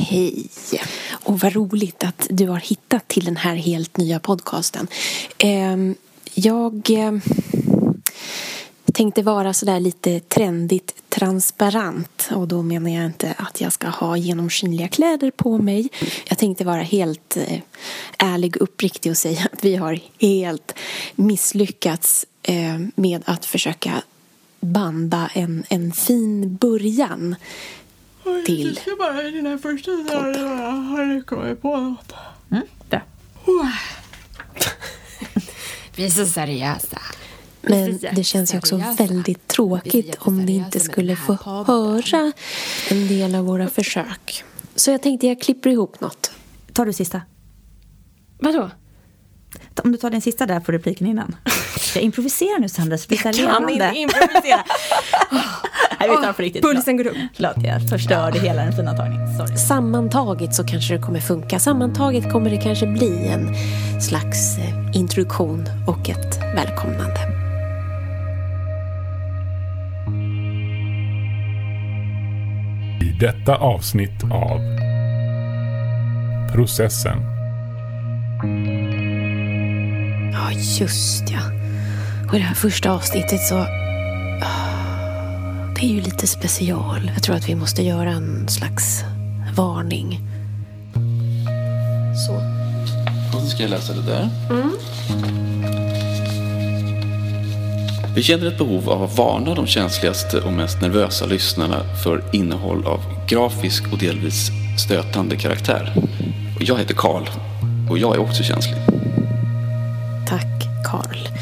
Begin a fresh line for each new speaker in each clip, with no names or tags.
Hej! Och vad roligt att du har hittat till den här helt nya podcasten. Ehm, jag ehm, tänkte vara sådär lite trendigt transparent och då menar jag inte att jag ska ha genomskinliga kläder på mig. Jag tänkte vara helt eh, ärlig och uppriktig och säga att vi har helt misslyckats eh, med att försöka banda en, en fin början till
Jag ska bara i den här första har kommit på något.
Mm, där.
Vi är så seriösa.
Men det känns ju också väldigt tråkigt om ni inte skulle få höra en del av våra försök. Så jag tänkte jag klipper ihop något.
Tar du sista?
Vadå?
Om du tar den sista där på repliken innan. Jag improviserar nu Sandra, så blir det
Jag kan inte improvisera.
Nej, vi tar på riktigt.
Pulsen går upp.
Förlåt, jag förstörde hela den fina tagningen. Sorry.
Sammantaget så kanske det kommer funka. Sammantaget kommer det kanske bli en slags eh, introduktion och ett välkomnande.
I detta avsnitt av Processen.
Ja, just ja. Och i det här första avsnittet så... är ju lite special. Jag tror att vi måste göra en slags varning. Så.
Och så ska jag läsa det där. Vi känner ett behov av att varna de känsligaste och mest nervösa lyssnarna för innehåll av grafisk och delvis stötande karaktär. Och jag heter Karl och jag är också känslig.
Tack, Karl.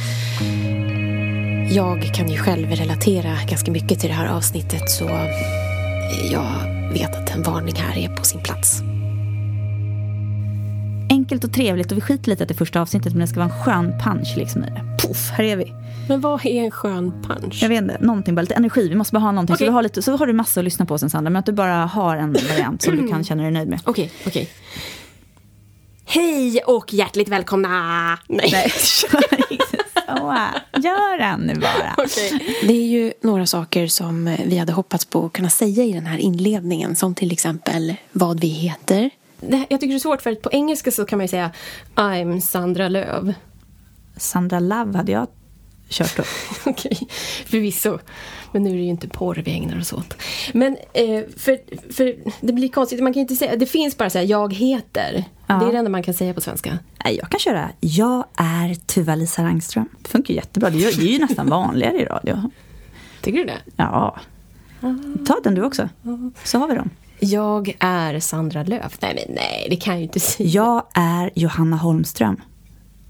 Jag kan ju själv relatera ganska mycket till det här avsnittet så jag vet att en varning här är på sin plats.
Enkelt och trevligt och vi skiter lite i det första avsnittet men det ska vara en skön punch liksom i det. Puff, här är vi.
Men vad är en skön punch?
Jag vet inte, någonting bara lite energi. Vi måste bara ha någonting.
Okej.
Så, vi har lite, så har du massa att lyssna på sen Sandra. Men att du bara har en variant som du kan känna dig nöjd med.
Okej, okej. Hej och hjärtligt välkomna! Nej.
Nej, så. Gör den nu bara.
Det är ju några saker som vi hade hoppats på att kunna säga i den här inledningen. Som till exempel vad vi heter. jag tycker det är svårt för att på engelska så kan man ju säga I'm Sandra Löv.
Sandra Love hade jag kört då.
Okej, förvisso. Men nu är det ju inte porr vi ägnar oss åt. Men eh, för, för det blir konstigt, man kan inte säga, det finns bara så här, jag heter.
Ja.
Det är det enda man kan säga på svenska.
Jag kan köra Jag är Tuva-Lisa Rangström. Det funkar jättebra. Det är, ju- nästan vanligare i radio.
Tycker du det?
Ja. Ta den du också. Så har vi dem.
Jag är Sandra Löv. Nej, men nej, det kan jag ju inte säga.
Jag är Johanna Holmström.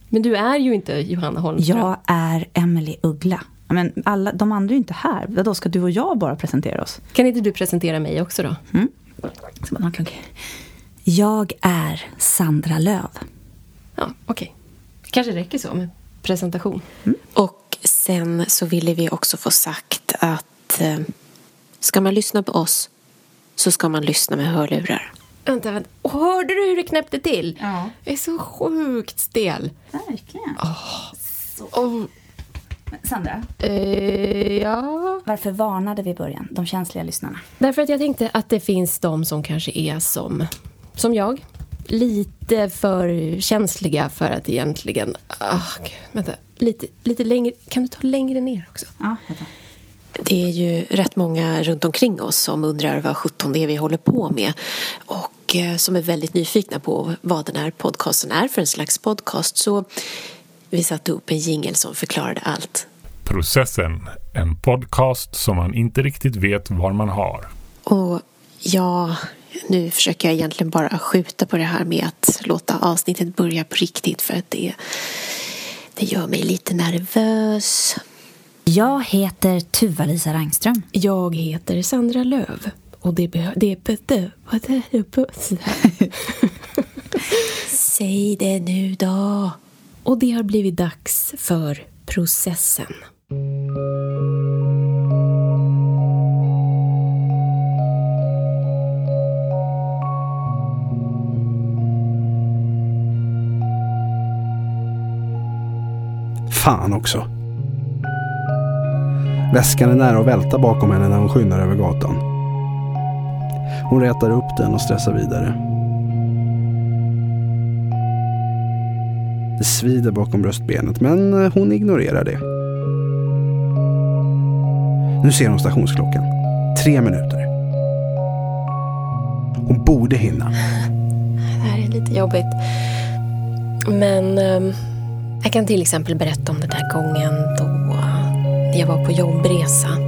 Men du är ju inte Johanna Holmström.
Jag är Emily Uggla. Men alla, de andra är ju inte här. Då ska du och jag bara presentera oss?
Kan inte du presentera mig också då?
Kan- Jag är Sandra Löv.
Ja, okej. Kanske räcker så med presentation. Och sen så ville vi också få sagt att eh, ska man lyssna på oss så ska man lyssna med hörlurar. Vänta, vänta. Och hörde du hur det knäppte till?
Ja.
Jag är så sjukt stel.
Verkligen.
Oh,
Sandra,
eh, ja.
varför varnade vi i början de känsliga lyssnarna?
Därför att jag tänkte att det finns de som kanske är som, som jag. Lite för känsliga för att egentligen... Ah, gud, vänta, lite, lite längre. Kan du ta längre ner också?
Ja,
Det är ju rätt många runt omkring oss som undrar vad sjutton det är vi håller på med. Och eh, som är väldigt nyfikna på vad den här podcasten är för en slags podcast. Så vi satte upp en jingel som förklarade allt.
Processen. En podcast som man inte riktigt vet var man har.
Och ja, nu försöker jag egentligen bara skjuta på det här med att låta avsnittet börja på riktigt för att det, det gör mig lite nervös.
Jag heter Tuva-Lisa Rangström.
Jag heter Sandra Löv och det be- vad är det? Säg det nu då. Och det har blivit dags för processen.
Fan också. Väskan är nära att välta bakom henne när hon skyndar över gatan. Hon rätar upp den och stressar vidare. Det svider bakom bröstbenet men eh, hon ignorerar det. Nu ser hon stationsklockan. Tre minuter. Hon borde hinna.
Det här är lite jobbigt. Men ehm, jag kan till exempel berätta om den där gången då jag var på jobbresa.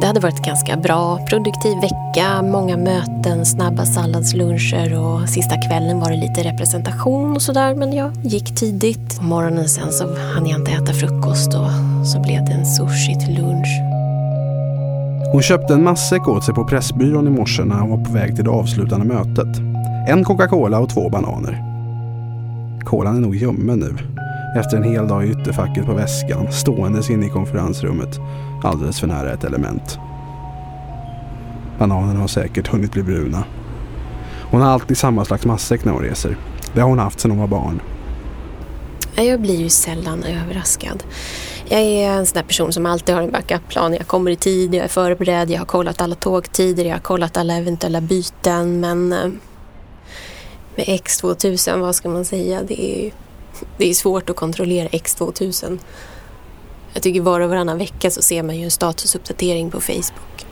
Det hade varit en ganska bra, produktiv vecka. Många möten, snabba salladsluncher och sista kvällen var det lite representation och sådär. Men jag gick tidigt. På morgonen sen så hann jag inte äta frukost och så blev det en sushi till lunch.
Hon köpte en matsäck åt sig på Pressbyrån i morse när hon var på väg till det avslutande mötet. En Coca-Cola och två bananer. Kolan är nog ljummen nu. Efter en hel dag i ytterfacket på väskan, ståendes inne i konferensrummet, alldeles för nära ett element. Bananerna har säkert hunnit bli bruna. Hon har alltid samma slags matsäck när hon reser. Det har hon haft sedan hon var barn.
Jag blir ju sällan överraskad. Jag är en sån där person som alltid har en backup-plan. Jag kommer i tid, jag är förberedd, jag har kollat alla tågtider, jag har kollat alla eventuella byten. Men eh, med X2000, vad ska man säga? Det är, det är svårt att kontrollera X2000. Jag tycker var och varannan vecka så ser man ju en statusuppdatering på Facebook.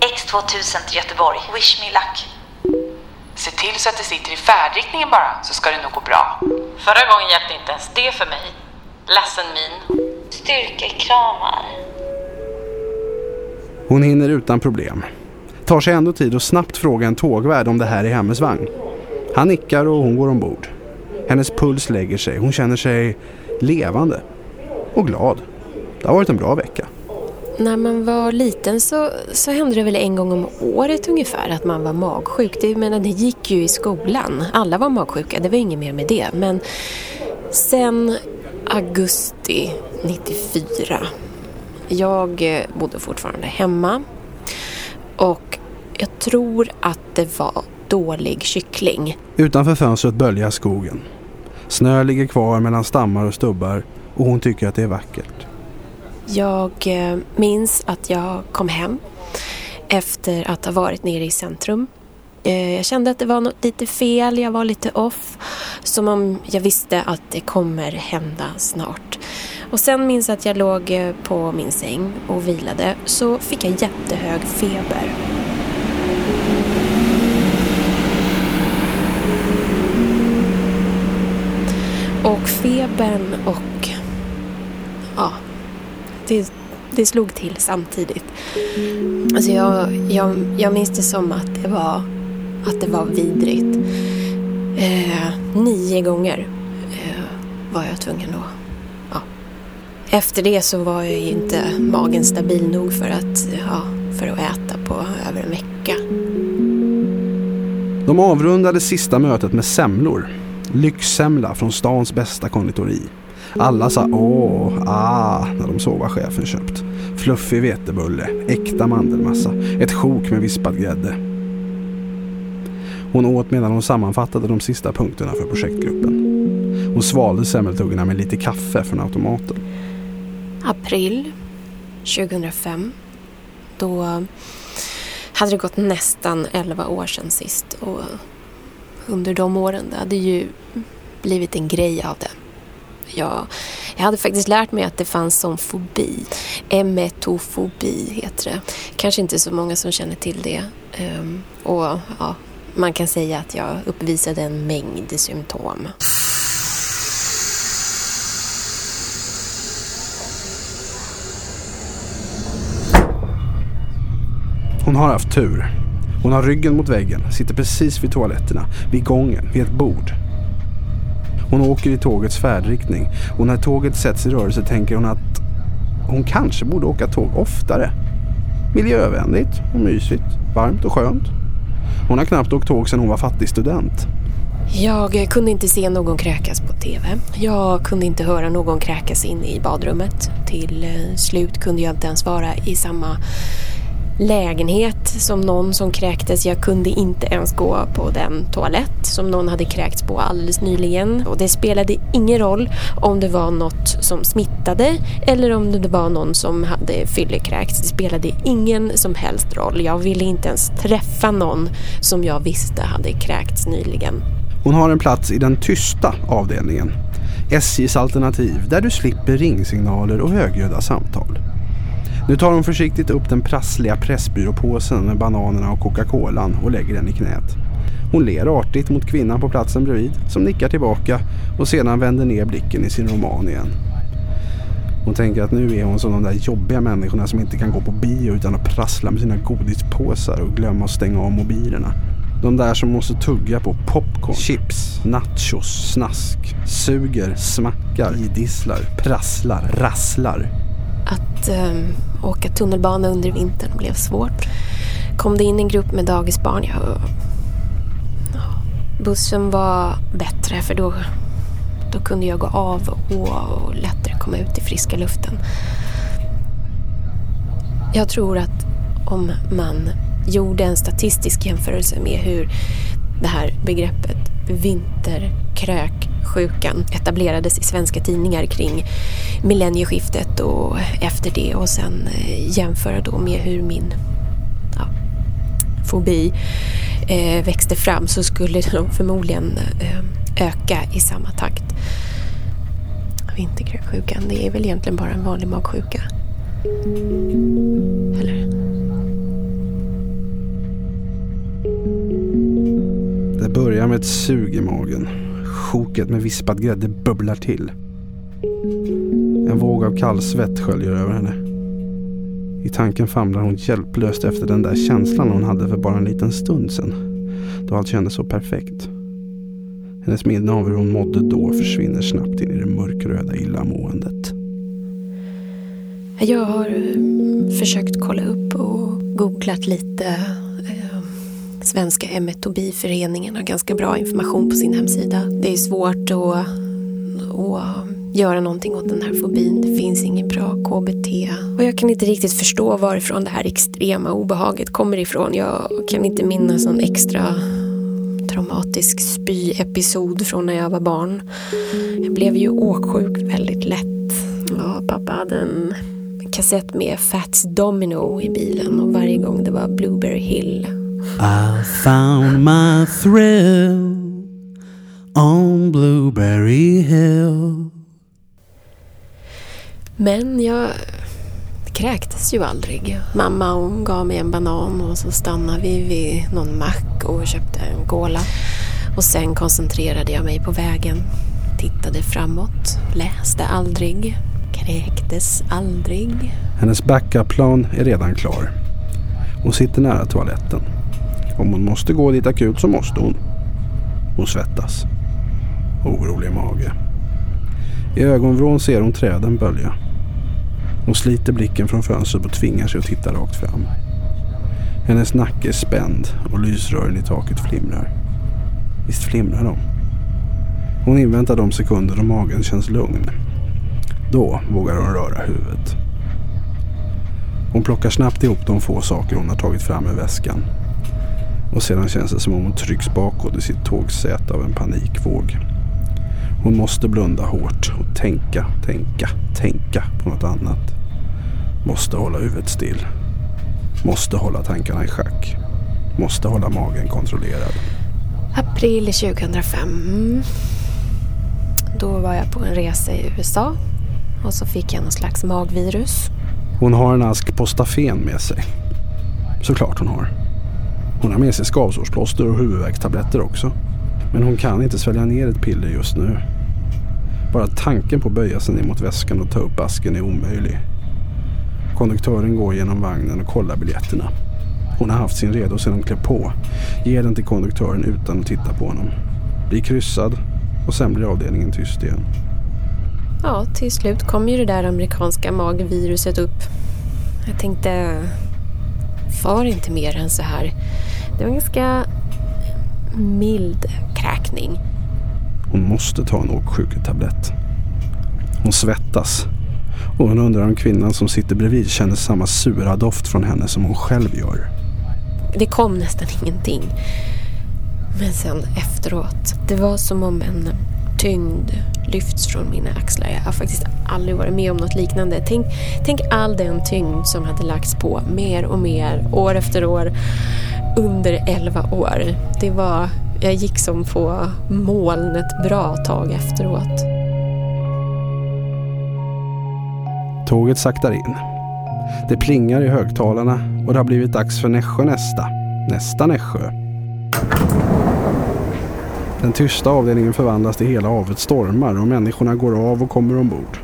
X2000 till Göteborg. Wish me luck.
Se till så att det sitter i färdriktningen bara, så ska det nog gå bra.
Förra gången hjälpte inte ens det för mig. Ledsen min. Styrkekramar.
Hon hinner utan problem. Tar sig ändå tid att snabbt fråga en tågvärd om det här är hennes vagn. Han nickar och hon går ombord. Hennes puls lägger sig. Hon känner sig levande och glad. Det har varit en bra vecka.
När man var liten så, så hände det väl en gång om året ungefär att man var magsjuk. Det, menar, det gick ju i skolan. Alla var magsjuka, det var inget mer med det. Men sen augusti 94. Jag eh, bodde fortfarande hemma. Och jag tror att det var dålig kyckling.
Utanför fönstret böljar skogen. Snö ligger kvar mellan stammar och stubbar och hon tycker att det är vackert.
Jag eh, minns att jag kom hem efter att ha varit nere i centrum. Eh, Jag kände att det var något lite fel, jag var lite off. Som om jag visste att det kommer hända snart. Och sen minns jag att jag låg eh, på min säng och vilade. Så fick jag jättehög feber. Och febern och... Ja, det, det slog till samtidigt. Alltså jag, jag, jag minns det som att det var, att det var vidrigt. Eh, nio gånger eh, var jag tvungen att... Ja. Efter det så var jag ju inte magen stabil nog för att, ja, för att äta på över en vecka.
De avrundade sista mötet med semlor. Lyxsemla från stans bästa konditori. Alla sa åh, ah när de såg vad chefen köpt. Fluffig vetebulle, äkta mandelmassa, ett sjok med vispad grädde. Hon åt medan hon sammanfattade de sista punkterna för projektgruppen. Hon svalde semmeltuggorna med lite kaffe från automaten.
April 2005. Då hade det gått nästan 11 år sedan sist. Och under de åren det hade ju blivit en grej av det. Jag, jag hade faktiskt lärt mig att det fanns som fobi. Emetofobi heter det. Kanske inte så många som känner till det. Ehm, och ja, man kan säga att jag uppvisade en mängd symptom.
Hon har haft tur. Hon har ryggen mot väggen, sitter precis vid toaletterna, vid gången, vid ett bord. Hon åker i tågets färdriktning och när tåget sätts i rörelse tänker hon att hon kanske borde åka tåg oftare. Miljövänligt och mysigt, varmt och skönt. Hon har knappt åkt tåg sedan hon var fattig student.
Jag kunde inte se någon kräkas på TV. Jag kunde inte höra någon kräkas inne i badrummet. Till slut kunde jag inte ens vara i samma lägenhet som någon som kräktes. Jag kunde inte ens gå på den toalett som någon hade kräkts på alldeles nyligen. Och det spelade ingen roll om det var något som smittade eller om det var någon som hade fyllekräkts. Det spelade ingen som helst roll. Jag ville inte ens träffa någon som jag visste hade kräkts nyligen.
Hon har en plats i den tysta avdelningen. SJs alternativ där du slipper ringsignaler och högljudda samtal. Nu tar hon försiktigt upp den prassliga pressbyråpåsen med bananerna och Coca-Colan och lägger den i knät. Hon ler artigt mot kvinnan på platsen bredvid som nickar tillbaka och sedan vänder ner blicken i sin roman igen. Hon tänker att nu är hon som de där jobbiga människorna som inte kan gå på bio utan att prassla med sina godispåsar och glömma att stänga av mobilerna. De där som måste tugga på popcorn, chips, nachos, snask, suger, smackar, idisslar, prasslar, rasslar.
Att um, åka tunnelbana under vintern blev svårt. Kom det in en grupp med dagisbarn, ja, Bussen var bättre för då, då kunde jag gå av och, och lättare komma ut i friska luften. Jag tror att om man gjorde en statistisk jämförelse med hur det här begreppet vinterkrök sjukan etablerades i svenska tidningar kring millennieskiftet och efter det och sen eh, jämföra då med hur min ja, fobi eh, växte fram så skulle de förmodligen eh, öka i samma takt. Vinterkräksjukan, det är väl egentligen bara en vanlig magsjuka. Eller?
Det börjar med ett sug i magen. Sjoket med vispad grädde bubblar till. En våg av kallsvett sköljer över henne. I tanken famlar hon hjälplöst efter den där känslan hon hade för bara en liten stund sedan. Då allt kändes så perfekt. Hennes minne av hur hon mådde då försvinner snabbt in i det mörkröda illamåendet.
Jag har eh, försökt kolla upp och googlat lite. Svenska Emetobiföreningen har ganska bra information på sin hemsida. Det är svårt att, att göra någonting åt den här fobin. Det finns ingen bra KBT. Och jag kan inte riktigt förstå varifrån det här extrema obehaget kommer ifrån. Jag kan inte minnas någon extra traumatisk spyepisod från när jag var barn. Jag blev ju åksjuk väldigt lätt. Ja, pappa hade en kassett med Fats Domino i bilen och varje gång det var Blueberry Hill.
I found my thrill on Blueberry Hill.
Men jag kräktes ju aldrig. Mamma hon gav mig en banan och så stannade vi vid någon mack och köpte en cola. Och sen koncentrerade jag mig på vägen. Tittade framåt, läste aldrig, kräktes aldrig.
Hennes backup-plan är redan klar. Hon sitter nära toaletten. Om hon måste gå dit akut så måste hon. Hon svettas. Orolig mage. I ögonvrån ser hon träden bölja. Hon sliter blicken från fönstret och tvingar sig att titta rakt fram. Hennes nacke är spänd och lysrören i taket flimrar. Visst flimrar de? Hon inväntar de sekunder då magen känns lugn. Då vågar hon röra huvudet. Hon plockar snabbt ihop de få saker hon har tagit fram ur väskan. Och sedan känns det som om hon trycks bakåt i sitt tågsäte av en panikvåg. Hon måste blunda hårt och tänka, tänka, tänka på något annat. Måste hålla huvudet still. Måste hålla tankarna i schack. Måste hålla magen kontrollerad.
April 2005. Då var jag på en resa i USA och så fick jag någon slags magvirus.
Hon har en ask Postafen med sig. Såklart hon har. Hon har med sig skavsårsplåster och huvudvärkstabletter också. Men hon kan inte svälja ner ett piller just nu. Bara tanken på att böja sig ner mot väskan och ta upp asken är omöjlig. Konduktören går genom vagnen och kollar biljetterna. Hon har haft sin redo sedan hon klev på. Ger den till konduktören utan att titta på honom. Blir kryssad och sen blir avdelningen tyst igen.
Ja, till slut kom ju det där amerikanska magviruset upp. Jag tänkte, far inte mer än så här. Det var en ganska mild kräkning.
Hon måste ta en åksjuketablett. Hon svettas Och hon undrar om kvinnan som sitter bredvid känner samma sura doft från henne som hon själv gör.
Det kom nästan ingenting. Men sen efteråt, det var som om en tyngd lyfts från mina axlar. Jag har faktiskt aldrig varit med om något liknande. Tänk, tänk all den tyngd som hade lagts på mer och mer, år efter år, under elva år. Det var, jag gick som på moln ett bra tag efteråt.
Tåget saktar in. Det plingar i högtalarna och det har blivit dags för Nässjö nästa. Nästa Nässjö. Den tysta avdelningen förvandlas till hela havet stormar och människorna går av och kommer ombord.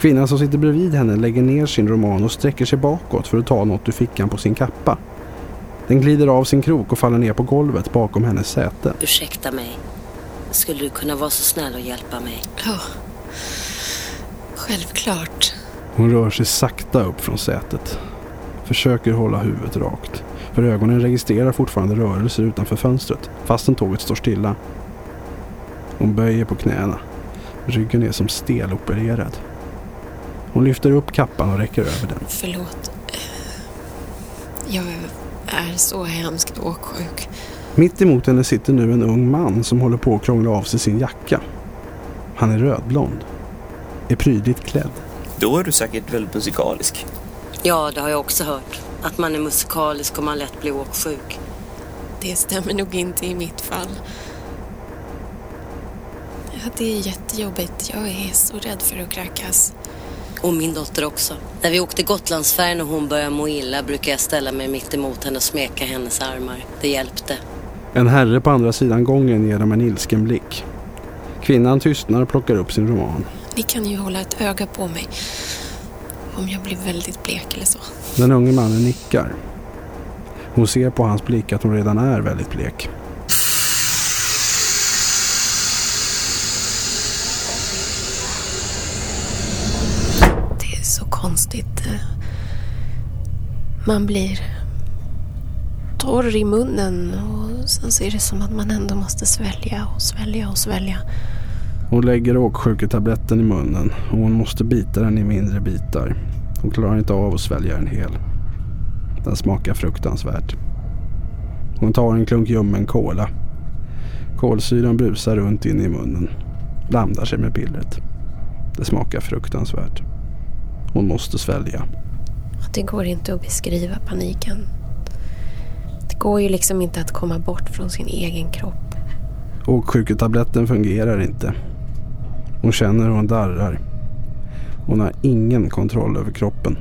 Kvinnan som sitter bredvid henne lägger ner sin roman och sträcker sig bakåt för att ta något ur fickan på sin kappa. Den glider av sin krok och faller ner på golvet bakom hennes säte.
Ursäkta mig. Skulle du kunna vara så snäll och hjälpa mig?
Ja, självklart.
Hon rör sig sakta upp från sätet. Försöker hålla huvudet rakt. För ögonen registrerar fortfarande rörelser utanför fönstret fastän tåget står stilla. Hon böjer på knäna. Ryggen är som stelopererad. Hon lyfter upp kappan och räcker över den.
Förlåt. Jag är så hemskt åksjuk.
Mitt emot henne sitter nu en ung man som håller på att krångla av sig sin jacka. Han är rödblond. Är prydligt klädd.
Då är du säkert väldigt musikalisk.
Ja, det har jag också hört. Att man är musikalisk och man lätt blir åksjuk.
Det stämmer nog inte i mitt fall. Ja, det är jättejobbigt. Jag är så rädd för att kräkas.
Och min dotter också. När vi åkte Gotlandsfärjan och hon började må illa brukar jag ställa mig mitt emot henne och smeka hennes armar. Det hjälpte.
En herre på andra sidan gången ger dem en ilsken blick. Kvinnan tystnar och plockar upp sin roman.
Ni kan ju hålla ett öga på mig. Om jag blir väldigt blek eller så.
Den unge mannen nickar. Hon ser på hans blick att hon redan är väldigt blek.
Det är så konstigt. Man blir torr i munnen och sen så är det som att man ändå måste svälja och svälja och svälja.
Hon lägger åksjuketabletten i munnen och hon måste bita den i mindre bitar. Hon klarar inte av att svälja den hel. Den smakar fruktansvärt. Hon tar en klunk ljummen kola. Kolsyran brusar runt in i munnen. Blandar sig med pillret. Det smakar fruktansvärt. Hon måste svälja.
Det går inte att beskriva paniken. Det går ju liksom inte att komma bort från sin egen kropp.
Åksjuketabletten fungerar inte. Hon känner hur hon darrar. Hon har ingen kontroll över kroppen.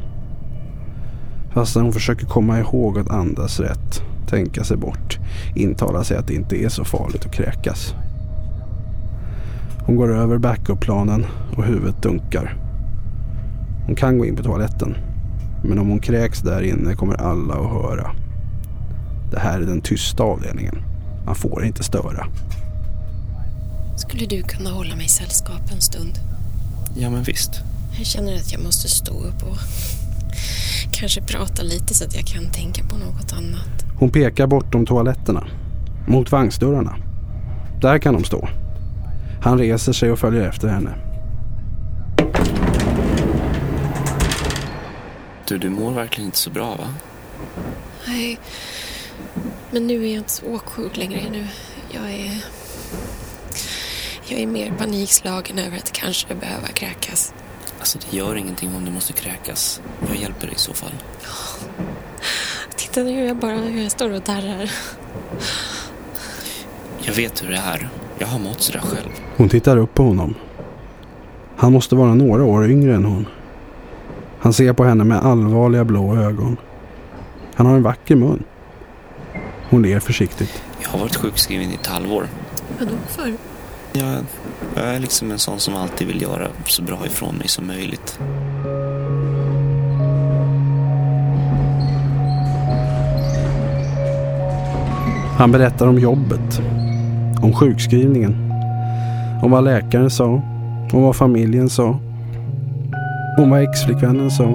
Fast hon försöker komma ihåg att andas rätt, tänka sig bort, intala sig att det inte är så farligt att kräkas. Hon går över backup-planen och huvudet dunkar. Hon kan gå in på toaletten. Men om hon kräks där inne kommer alla att höra. Det här är den tysta avdelningen. Man får inte störa.
Skulle du kunna hålla mig sällskap en stund?
Ja, men visst.
Jag känner att jag måste stå upp och kanske prata lite så att jag kan tänka på något annat.
Hon pekar bortom toaletterna. Mot vagnsdörrarna. Där kan de stå. Han reser sig och följer efter henne.
Du, du mår verkligen inte så bra, va?
Nej, men nu är jag inte så åksjuk längre. Nu, jag är... Jag är mer panikslagen över att kanske behöva kräkas.
Alltså, det gör ingenting om du måste kräkas. Jag hjälper dig i så fall.
Titta nu hur jag bara hur jag står och darrar.
Jag vet hur det är. Jag har mått sådär själv.
Hon tittar upp på honom. Han måste vara några år yngre än hon. Han ser på henne med allvarliga blå ögon. Han har en vacker mun. Hon ler försiktigt.
Jag har varit sjukskriven i ett halvår.
Vadå för?
Jag, jag är liksom en sån som alltid vill göra så bra ifrån mig som möjligt.
Han berättar om jobbet. Om sjukskrivningen. Om vad läkaren sa. Om vad familjen sa. Om vad exflickvännen sa.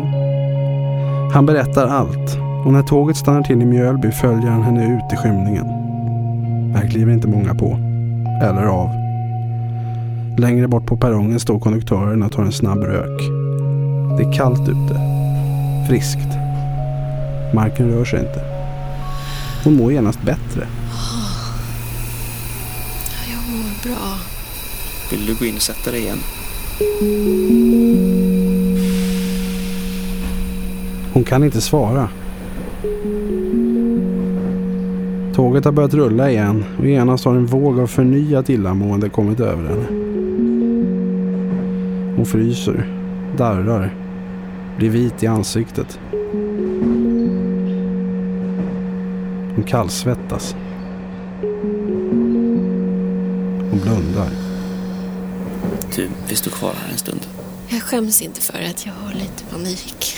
Han berättar allt. Och när tåget stannar till i Mjölby följer han henne ut i skymningen. Här kliver inte många på. Eller av. Längre bort på perrongen står konduktören och tar en snabb rök. Det är kallt ute. Friskt. Marken rör sig inte. Hon mår genast bättre.
Jag mår bra.
Vill du gå in och sätta dig igen?
Kan inte svara. Tåget har börjat rulla igen och genast har en våg av förnyat illamående kommit över henne. Hon fryser, darrar, blir vit i ansiktet. Hon kallsvettas. Hon blundar.
Du, vi står kvar här en stund.
Jag skäms inte för att jag har lite panik.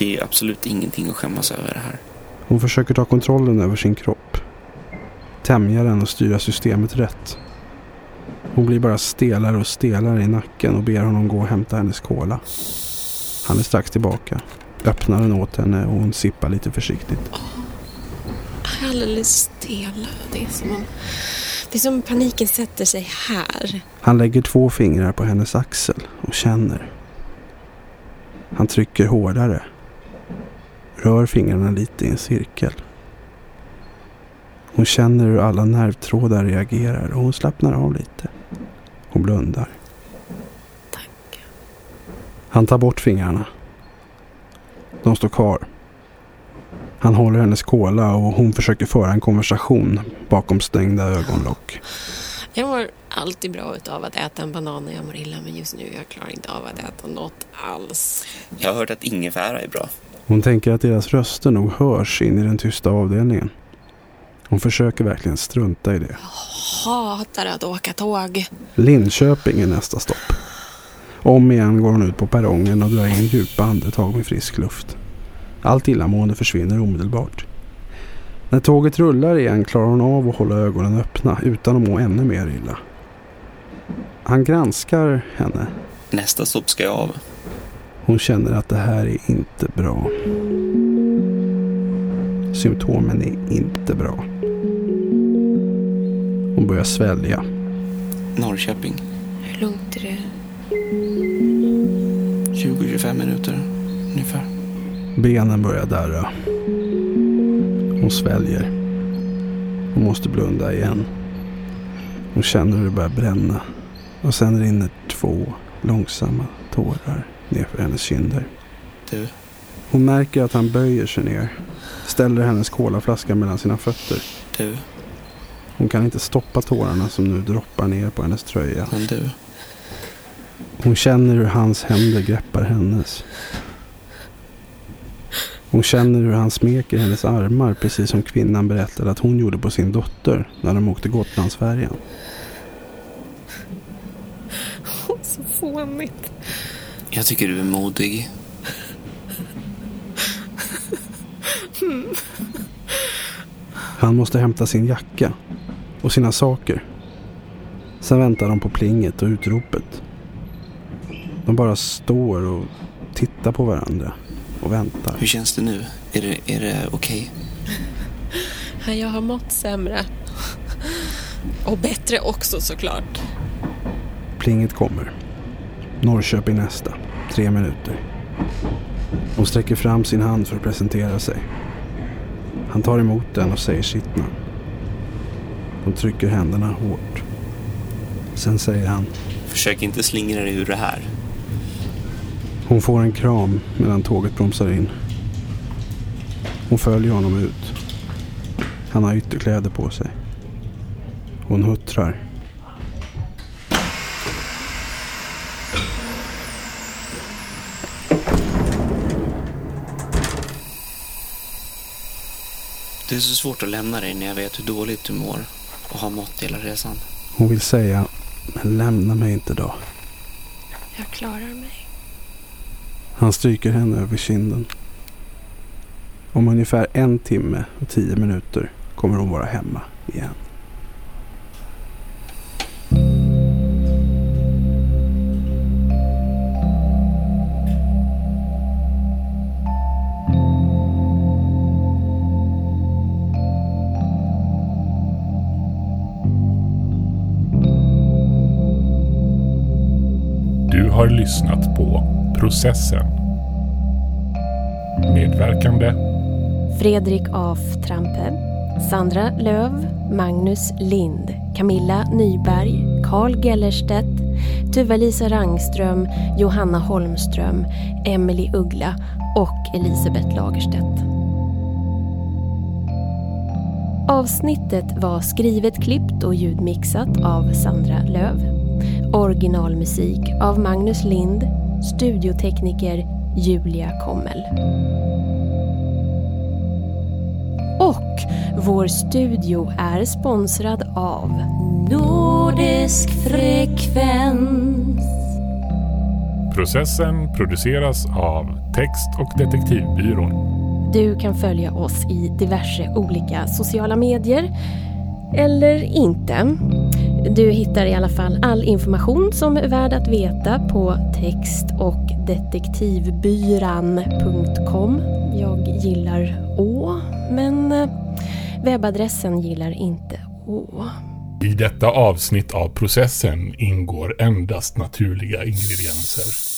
Det är absolut ingenting att skämmas över det här.
Hon försöker ta kontrollen över sin kropp. Tämja den och styra systemet rätt. Hon blir bara stelare och stelare i nacken och ber honom gå och hämta hennes cola. Han är strax tillbaka. Öppnar den åt henne och hon sippar lite försiktigt.
Alldeles stel. Det är som om, det är som om paniken sätter sig här.
Han lägger två fingrar på hennes axel och känner. Han trycker hårdare. Rör fingrarna lite i en cirkel. Hon känner hur alla nervtrådar reagerar och hon slappnar av lite. Hon blundar.
Tack.
Han tar bort fingrarna. De står kvar. Han håller hennes kola och hon försöker föra en konversation bakom stängda ögonlock.
Jag mår alltid bra av att äta en banan när jag mår illa men just nu jag klarar inte av att äta något alls.
Jag har hört att ingefära är bra.
Hon tänker att deras röster nog hörs in i den tysta avdelningen. Hon försöker verkligen strunta i det.
Hatar att åka tåg.
Linköping är nästa stopp. Om igen går hon ut på perrongen och drar in djupa andetag med frisk luft. Allt illamående försvinner omedelbart. När tåget rullar igen klarar hon av att hålla ögonen öppna utan att må ännu mer illa. Han granskar henne.
Nästa stopp ska jag av.
Hon känner att det här är inte bra. Symptomen är inte bra. Hon börjar svälja.
Norrköping.
Hur långt är det?
20-25 minuter ungefär.
Benen börjar darra. Hon sväljer. Hon måste blunda igen. Hon känner hur det börjar bränna. Och sen rinner två långsamma tårar nerför hennes kinder.
Du,
Hon märker att han böjer sig ner. Ställer hennes kolaflaska mellan sina fötter.
du,
Hon kan inte stoppa tårarna som nu droppar ner på hennes tröja.
men du.
Hon känner hur hans händer greppar hennes. Hon känner hur han smeker hennes armar precis som kvinnan berättade att hon gjorde på sin dotter när de åkte Gotlandsfärjan.
Så fånigt.
Jag tycker du är modig.
Han måste hämta sin jacka och sina saker. Sen väntar de på plinget och utropet. De bara står och tittar på varandra och väntar.
Hur känns det nu? Är det, är det okej?
Jag har mått sämre. Och bättre också såklart.
Plinget kommer. Norrköping nästa. Tre minuter. Hon sträcker fram sin hand för att presentera sig. Han tar emot den och säger sitt namn. Hon trycker händerna hårt. Sen säger han.
Försök inte slingra dig ur det här.
Hon får en kram medan tåget bromsar in. Hon följer honom ut. Han har ytterkläder på sig. Hon huttrar.
Det är så svårt att lämna dig när jag vet hur dåligt du mår och har mått hela resan.
Hon vill säga, men lämna mig inte då.
Jag klarar mig.
Han stryker henne över kinden. Om ungefär en timme och tio minuter kommer hon vara hemma igen.
Har lyssnat på Processen. Medverkande.
Fredrik af Trampe, Sandra Löv, Magnus Lind, Camilla Nyberg, Carl Gellerstedt, Tuva-Lisa Rangström, Johanna Holmström, Emily Uggla. Och Elisabeth Lagerstedt. Avsnittet var skrivet, klippt och ljudmixat av Sandra Löv. Originalmusik av Magnus Lind, studiotekniker Julia Kommel. Och vår studio är sponsrad av Nordisk Frekvens.
Processen produceras av Text och detektivbyrån.
Du kan följa oss i diverse olika sociala medier. Eller inte. Du hittar i alla fall all information som är värd att veta på text och detektivbyran.com. Jag gillar Å, men eh, webbadressen gillar inte Å.
I detta avsnitt av processen ingår endast naturliga ingredienser.